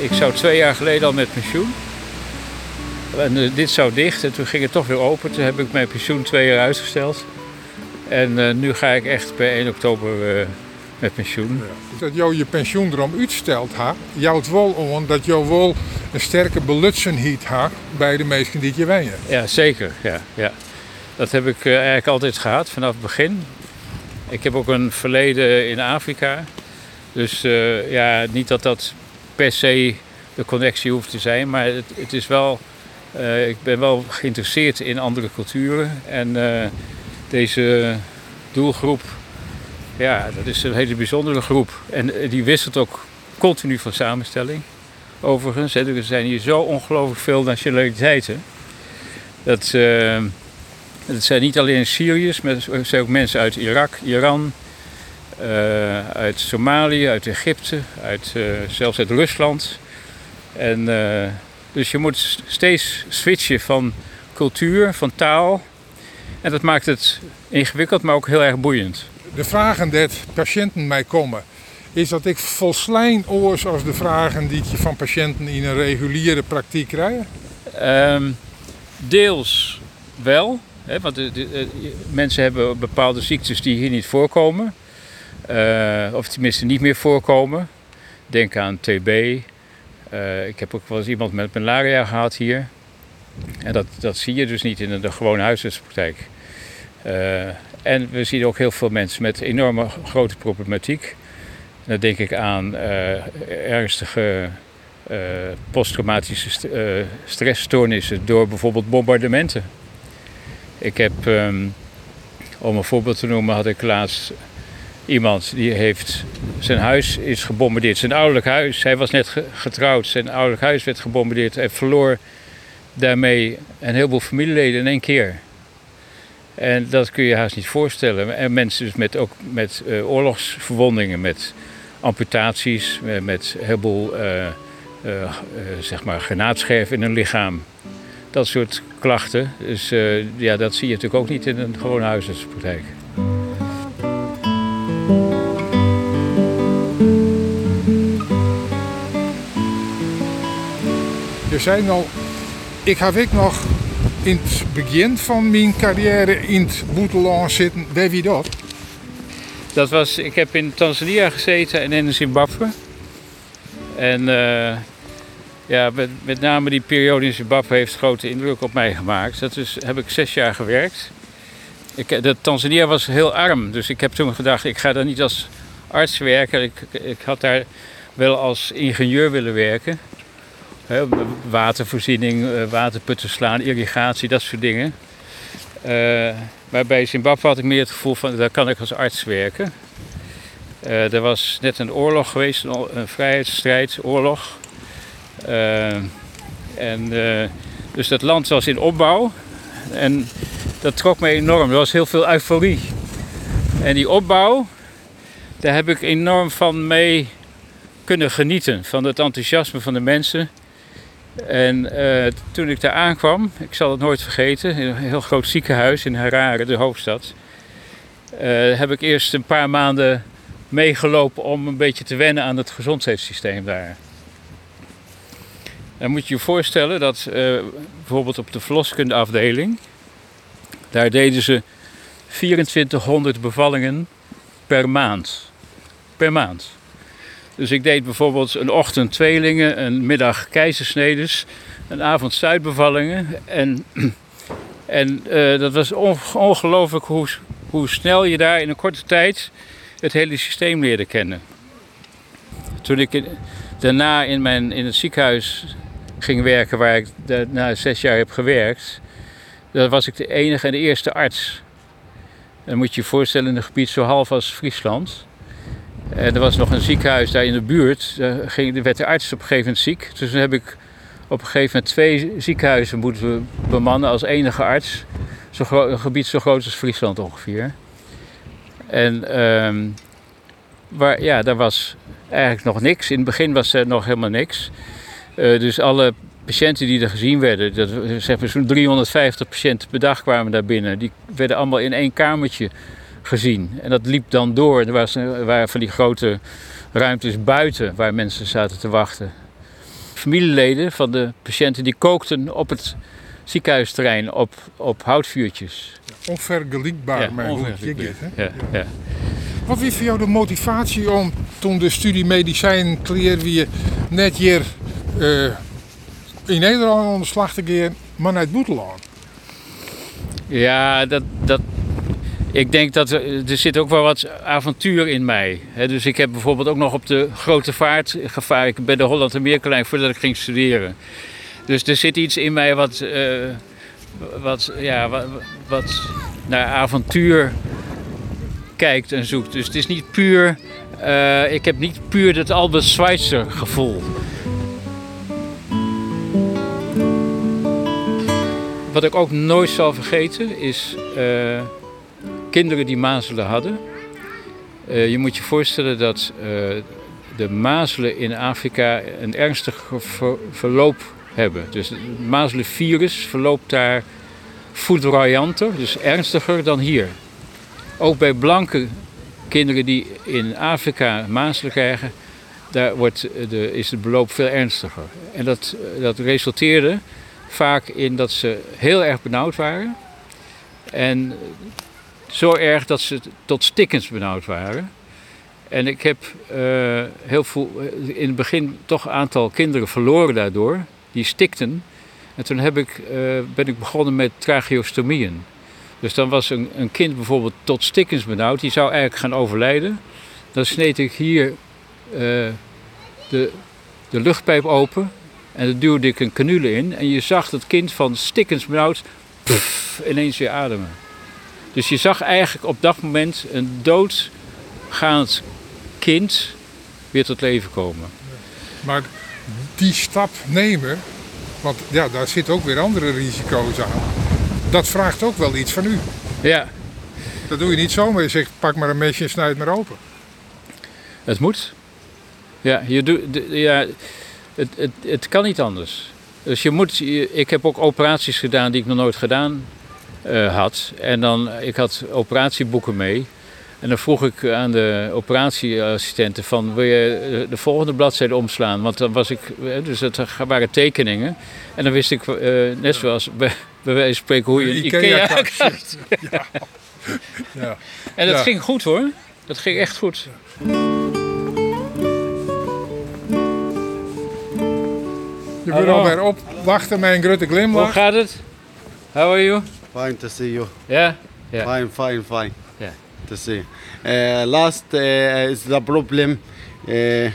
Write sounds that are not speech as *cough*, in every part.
ik zou twee jaar geleden al met pensioen. En eh, dit zou dicht en toen ging het toch weer open. Toen heb ik mijn pensioen twee jaar uitgesteld. En eh, nu ga ik echt per 1 oktober eh, met pensioen. Dat jou je pensioen erom uitstelt, ha, jouwt wel om dat jou wel een sterke belutsenheid ha bij de mensen die je wenjen. Ja, zeker. Ja, ja. Dat heb ik eigenlijk altijd gehad vanaf het begin. Ik heb ook een verleden in Afrika. Dus ja, niet dat dat per se de connectie hoeft te zijn, maar het, het is wel. eh, ik ben wel geïnteresseerd in andere culturen. En eh, deze doelgroep, ja, dat is een hele bijzondere groep. En eh, die wisselt ook continu van samenstelling. Overigens, er zijn hier zo ongelooflijk veel nationaliteiten. Dat, het zijn niet alleen Syriërs, maar er zijn ook mensen uit Irak, Iran, eh, uit Somalië, uit Egypte, uit, eh, zelfs uit Rusland. En, eh, dus je moet steeds switchen van cultuur, van taal. En dat maakt het ingewikkeld, maar ook heel erg boeiend. De vragen dat patiënten mij komen, is dat ik volslijn oors als de vragen die je van patiënten in een reguliere praktijk krijgen. Ehm, deels wel, hè, want de, de- de- mensen hebben bepaalde ziektes die hier niet voorkomen. Eh, of tenminste niet meer voorkomen. Denk aan TB. Eh, ik heb ook wel eens iemand met malaria gehad hier. En dat, dat zie je dus niet in de gewone huisartspraktijk. Eh, en we zien ook heel veel mensen met enorme grote problematiek. Dan denk ik aan ernstige posttraumatische st- stressstoornissen door bijvoorbeeld bombardementen. Ik heb, ehm, om een voorbeeld te noemen, had ik laatst iemand die heeft zijn huis is gebombardeerd, zijn ouderlijk huis. Hij was net ge- getrouwd, zijn ouderlijk huis werd gebombardeerd en verloor daarmee een heleboel familieleden in één keer. En dat kun je haast niet voorstellen. En mensen dus met, ook met eh, oorlogsverwondingen, met amputaties, met, met een heleboel eh, eh, eh, zeg maar granaatscherven in hun lichaam. Dat soort klachten. Dus eh, ja, dat zie je natuurlijk ook niet in een gewone huisartspraktijk. Je zei al, ik heb ik nog in het begin van mijn carrière in het boeteland zitten. Deed wie dat? Dat was, ik heb in Tanzania gezeten en in Zimbabwe. En eh, ja, met, met name die periode in Zimbabwe heeft grote indruk op mij gemaakt. Dat is, heb ik zes jaar gewerkt. Ik, de, Tanzania was heel arm, dus ik heb toen gedacht, ik ga daar niet als arts werken. Ik, ik had daar wel als ingenieur willen werken. Watervoorziening, eh, waterputten slaan, irrigatie, dat soort dingen. Eh, maar bij Zimbabwe had ik meer het gevoel van, daar kan ik als arts werken. Eh, er was net een oorlog geweest, een, vrijheidsstrijd, oorlog. En, dus dat land was in opbouw. En dat trok me enorm. Er was heel veel euforie. En die opbouw, daar heb ik enorm van mee kunnen genieten. Van het enthousiasme van de mensen. En eh, toen ik daar aankwam, ik zal het nooit vergeten, in een heel groot ziekenhuis in Harare, de hoofdstad, eh, heb ik eerst een paar maanden meegelopen om een beetje te wennen aan het gezondheidssysteem daar. Dan moet je je voorstellen dat eh, bijvoorbeeld op de verloskundeafdeling, daar deden ze 2400 bevallingen per maand. Per maand. Dus ik deed bijvoorbeeld een ochtend tweelingen, een middag keizersnedes, een avond stuitbevallingen. En, *clears throat* en eh, dat was on- ongelooflijk hoe, hoe snel je daar in een korte tijd het hele systeem leerde kennen. Toen ik daarna in, mijn, in het ziekenhuis ging werken, waar ik daarna zes jaar heb gewerkt, dan was ik de enige en de eerste arts. Dan moet je je voorstellen in een gebied zo half als Friesland. En er was nog een ziekenhuis daar in de buurt. Daar ging, er werd de arts op een gegeven moment ziek. Dus toen heb ik op een gegeven moment twee ziekenhuizen moeten bemannen als enige arts. Zo een gebied zo groot als Friesland ongeveer. En ehm, waar, ja, daar was eigenlijk nog niks. In het begin was er nog helemaal niks. Eh, dus alle patiënten die er gezien werden, dat, zeg maar zo'n 350 patiënten per dag kwamen daar binnen. Die werden allemaal in één kamertje gezien. En dat liep dan door. Er was- er waren van die grote ruimtes buiten waar mensen zaten te wachten. familieleden van de patiënten die kookten op het ziekenhuisterrein op, op houtvuurtjes. Onvergelijkbaar, Ja, maar onvergelijkbaar. hè? Ja, ja. Wat was voor jou de motivatie om toen de studie medicijn kleer wie je net hier eh, in Nederland aan de slag te gaan, maar naar het Boeteland? Ja, dat, dat, ik denk dat er, zit ook wel wat avontuur in mij. Hè, dus ik heb bijvoorbeeld ook nog op de grote vaart gevaren. Ik ben de Holland Amerikalijn voordat ik ging studeren. Dus er zit iets in mij wat, eh, wat, ja, wat, wat naar avontuur kijkt en zoekt. Dus het is niet puur, eh, ik heb niet puur dat Albert Schweitzer gevoel. Wat ik ook nooit zal vergeten is eh, kinderen die mazelen hadden. Eh, je moet je voorstellen dat eh, de mazelen in Afrika een ernstig ver- verloop hebben. Dus het mazelenvirus verloopt daar foudroyanter, dus ernstiger dan hier. Ook bij blanke kinderen die in Afrika mazelen krijgen, daar wordt de, is het beloop veel ernstiger. En dat, dat resulteerde vaak in dat ze heel erg benauwd waren. En zo erg dat ze tot stikkens benauwd waren. En ik heb eh, heel veel, in het begin toch een aantal kinderen verloren daardoor. Die stikten. En toen heb ik, eh, ben ik begonnen met tracheostomieën. Dus dan was een, een kind bijvoorbeeld tot stikkens benauwd. Die zou eigenlijk gaan overlijden. Dan sneed ik hier eh, de, de luchtpijp open. En dan duwde ik een canule in. En je zag dat kind van stikkens benauwd ineens weer ademen. Dus je zag eigenlijk op dat moment een doodgaand kind weer tot leven komen. Maar die stap nemen, want ja, daar zitten ook weer andere risico's aan. Dat vraagt ook wel iets van u. Ja, Dat doe je niet zomaar. Je zegt, pak maar een mesje en snijd maar open. het moet. Ja, je doet, ja het, het, het kan niet anders. Dus je moet, ik heb ook operaties gedaan die ik nog nooit gedaan eh, had. En dan, ik had operatieboeken mee. En dan vroeg ik aan de operatieassistenten van, wil je de volgende bladzijde omslaan? Want dan was ik, eh, dus het waren tekeningen. En dan wist ik, eh, net zoals bij, bij wijze van spreken, hoe je een Ikea-kast. Ikea-kast Ja. Ja. En dat Ja. ging goed hoor. Dat ging echt goed. Je wil alweer opwachten met een grote Hoe glimlach. gaat het? How are you? Fine to see you. Ja? Ja. Fine, fine, fine. Yeah. To see. Uh, last uh, is the problem. Uh,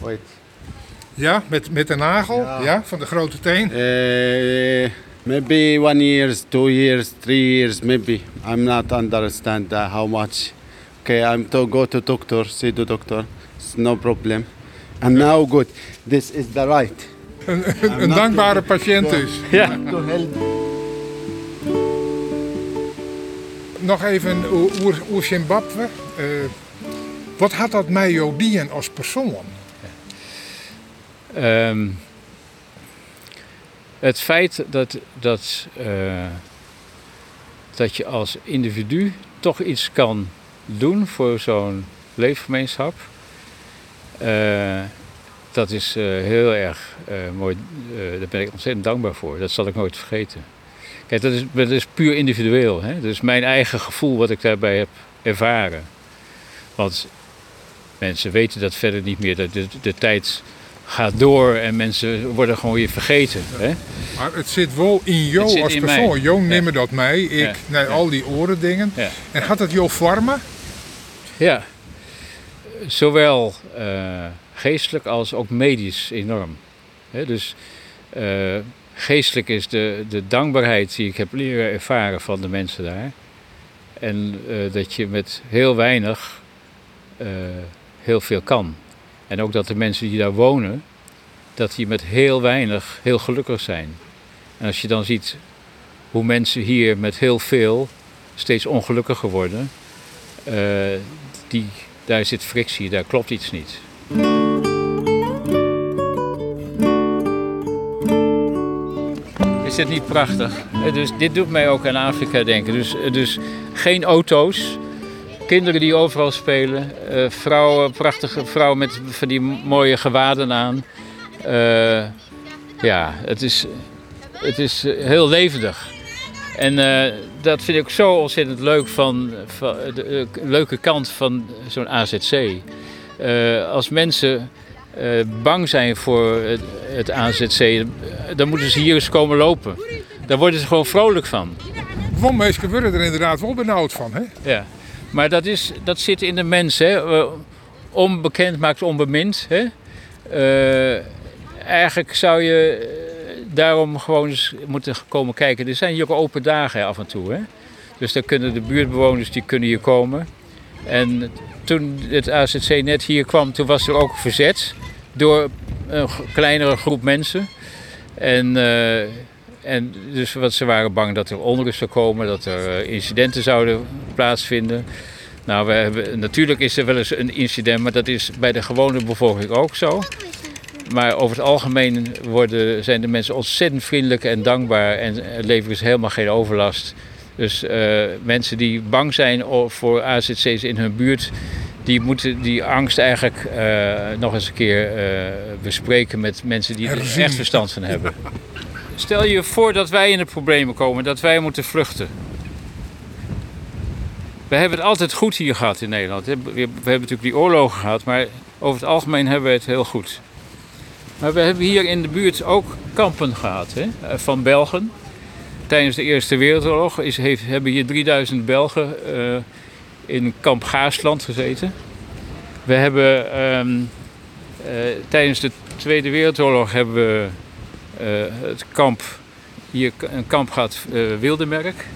wait. Ja, met, met de nagel Ja. ja. van de grote teen. Uh, maybe one years, two years, three years, maybe. I'm not understand uh, how much. Okay, I'm to go to doctor, see the doctor. It's no problem. And now good. This is the right. Een, een, een dankbare patiënt dus. Ja. Nog even o- oer, oer Zimbabwe. Eh, wat had dat mij jou dienen als persoon? Ehm, het feit dat, dat, eh, dat je als individu toch iets kan doen voor zo'n leefgemeenschap, eh, dat is heel erg mooi. Daar ben ik ontzettend dankbaar voor. Dat zal ik nooit vergeten. Kijk, dat is, dat is puur individueel. Hè? Dat is mijn eigen gevoel wat ik daarbij heb ervaren. Want mensen weten dat verder niet meer. De, de, de tijd gaat door en mensen worden gewoon weer vergeten. Hè? Maar het zit wel in jou als in persoon. mij. Jou Ja. nemen dat mij, ik, Ja. naar Ja. al die oren dingen. En had het jou vormen? Ja, zowel eh, geestelijk als ook medisch enorm. Hè, dus eh, geestelijk is de, de dankbaarheid die ik heb leren ervaren van de mensen daar. En eh, dat je met heel weinig eh, heel veel kan. En ook dat de mensen die daar wonen, dat die met heel weinig heel gelukkig zijn. En als je dan ziet hoe mensen hier met heel veel steeds ongelukkiger worden, eh, die, daar zit frictie, daar klopt iets niet. Is dit niet prachtig? Eh, Dus dit doet mij ook aan Afrika denken. Dus, eh, dus geen auto's, kinderen die overal spelen, eh, vrouwen, prachtige vrouwen met van die mooie gewaden aan. Ja, het is, het is heel levendig. En dat vind ik zo ontzettend leuk van, van de, de leuke kant van zo'n AZC. Als mensen eh, bang zijn voor het, het AZC, dan moeten ze hier eens komen lopen. Daar worden ze gewoon vrolijk van. Want mensen worden er inderdaad wel benauwd van. Hè? Ja. Maar dat, is, dat zit in de mens. Hè? Eh, onbekend maakt onbemind. Hè? Eh, eigenlijk zou je daarom gewoon eens moeten komen kijken. Er zijn hier ook open dagen af en toe. Hè? Dus dan kunnen de buurtbewoners die kunnen hier komen. En toen het AZC net hier kwam, toen was er ook verzet door een kleinere groep mensen. En, eh, en dus wat ze waren bang dat er onrust zou komen, dat er eh, incidenten zouden plaatsvinden. Nou, we hebben, natuurlijk is er wel eens een incident, maar dat is bij de gewone bevolking ook zo. Maar over het algemeen worden, zijn de mensen ontzettend vriendelijk en dankbaar en leveren ze helemaal geen overlast. Dus eh, mensen die bang zijn voor AZC's in hun buurt, die moeten die angst eigenlijk eh, nog eens een keer eh, bespreken met mensen die er echt verstand van hebben. *laughs* Stel je voor dat wij in de problemen komen, dat wij moeten vluchten. We hebben het altijd goed hier gehad in Nederland. We hebben natuurlijk die oorlogen gehad, maar over het algemeen hebben we het heel goed. Maar we hebben hier in de buurt ook kampen gehad hè, van Belgen. Tijdens de Eerste Wereldoorlog is, heeft, hebben hier 3000 Belgen eh, in kamp Gaasland gezeten. We hebben ehm, eh, tijdens de Tweede Wereldoorlog hebben we eh, het kamp, hier een kamp gehad, eh Wildemerk.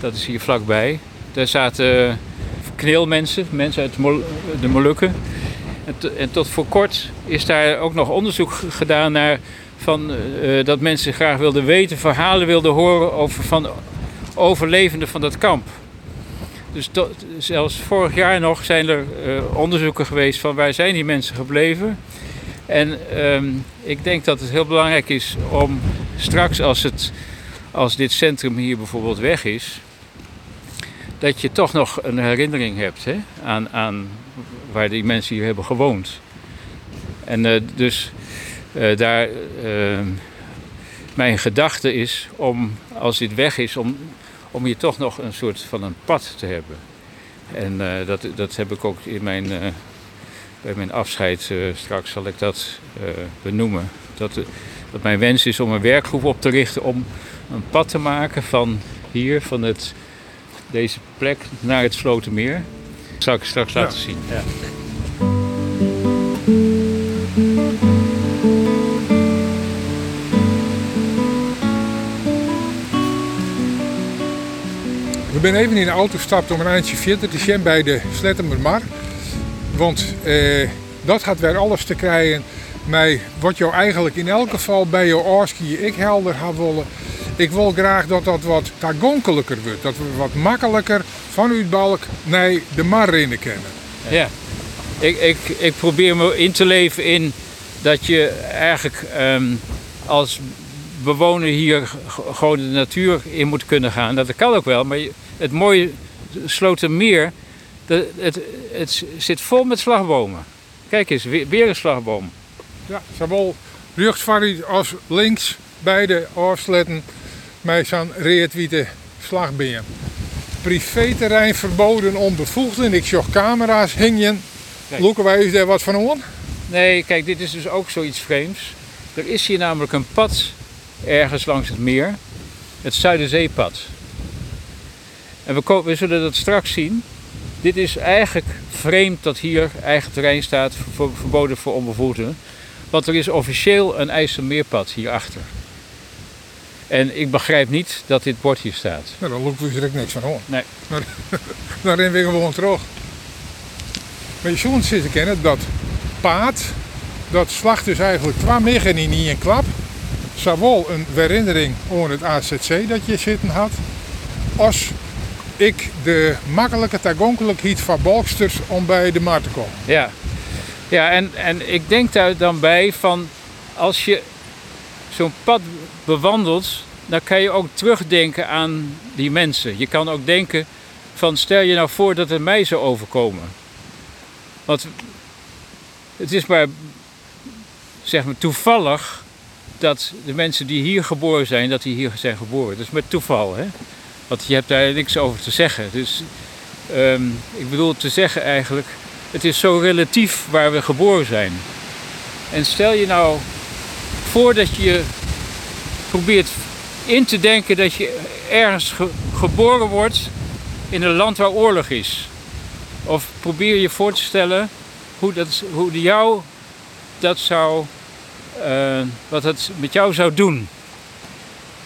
Dat is hier vlakbij. Daar zaten kneelmensen, mensen uit de Mol- de Molukken. En, to- en tot voor kort is daar ook nog onderzoek gedaan naar van, eh, dat mensen graag wilden weten, verhalen wilden horen over van overlevenden van dat kamp. Dus zelfs vorig jaar nog zijn er eh, onderzoeken geweest van waar zijn die mensen gebleven. En ehm, ik denk dat het heel belangrijk is om straks als, het, als dit centrum hier bijvoorbeeld weg is, dat je toch nog een herinnering hebt hè, aan, aan waar die mensen hier hebben gewoond. En eh, dus eh, daar, eh, mijn gedachte is om, als dit weg is, om, om hier toch nog een soort van een pad te hebben. En eh, dat, dat heb ik ook in mijn, eh, bij mijn afscheid eh, straks zal ik dat eh, benoemen. Dat, eh, dat mijn wens is om een werkgroep op te richten om een pad te maken van hier, van het, deze plek naar het Slotermeer. Dat zal ik straks laten zien. Ja. We zijn even in de auto gestapt om een eindje verder te zijn bij de Slettemermar. Want eh, dat gaat weer alles te krijgen met wat jou eigenlijk in elk geval bij jouw oorski ik helder had willen. Ik wil graag dat dat wat toegankelijker wordt. Dat we wat makkelijker vanuit Balk naar de mar rennen kennen. Ja, ik, ik, ik probeer me in te leven in dat je eigenlijk ehm, als bewoner hier gewoon de natuur in moet kunnen gaan. Dat kan ook wel, maar het mooie Slotermeer, dat, het, het zit vol met slagbomen. Kijk eens, weer, weer een slagboom. Ja, zowel als links beide oorsletten met zo'n reetwitte slagbeen. Privéterrein verboden onbevoegden. Ik zag camera's hingen. Kijk. Loeken wij eens daar wat van aan? Nee, kijk, dit is dus ook zoiets vreemds. Er is hier namelijk een pad ergens langs het meer. Het Zuiderzeepad. En we, we zullen dat straks zien. Dit is eigenlijk vreemd dat hier eigen terrein staat voor, verboden voor onbevoegden. Want er is officieel een IJsselmeerpad hierachter. En ik begrijp niet dat dit bord hier staat. Nou, dan we er niks van aan. Nee. Maar, dan *laughs* rennen we gewoon terug. Maar je zult zitten kennen dat paad, dat slacht dus eigenlijk twee miggen in één klap. Zowel een herinnering aan het AZC dat je zitten had, als ik de makkelijke toegankelijkheid van Balksters om bij de markt te komen. Ja, ja en, en ik denk daar dan bij van als je zo'n pad bewandelt, dan kan je ook terugdenken aan die mensen. Je kan ook denken van stel je nou voor dat het mij zou overkomen. Want het is maar zeg maar toevallig dat de mensen die hier geboren zijn, dat die hier zijn geboren. Dat is met toeval, hè? Want je hebt daar niks over te zeggen. Dus ehm, ik bedoel te zeggen eigenlijk, het is zo relatief waar we geboren zijn. En stel je nou voor dat je probeert in te denken dat je ergens ge- geboren wordt in een land waar oorlog is. Of probeer je voor te stellen hoe, dat, hoe jou dat zou, eh, wat het met jou zou doen.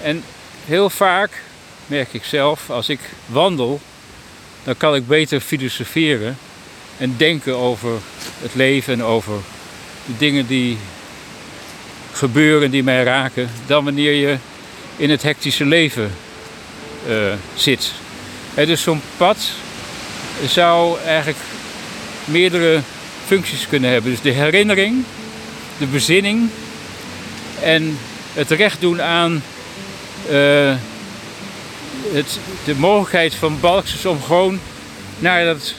En heel vaak merk ik zelf, als ik wandel, dan kan ik beter filosoferen en denken over het leven en over de dingen die gebeuren, die mij raken, dan wanneer je in het hectische leven eh, zit. Dus zo'n pad zou eigenlijk meerdere functies kunnen hebben. Dus de herinnering, de bezinning en het recht doen aan eh, het, de mogelijkheid van Balkses om gewoon naar dat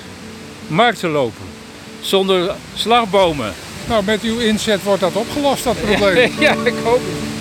markt te lopen. Zonder slagbomen. Nou, met uw inzet wordt dat opgelost, dat probleem. *laughs* ja, ik hoop het.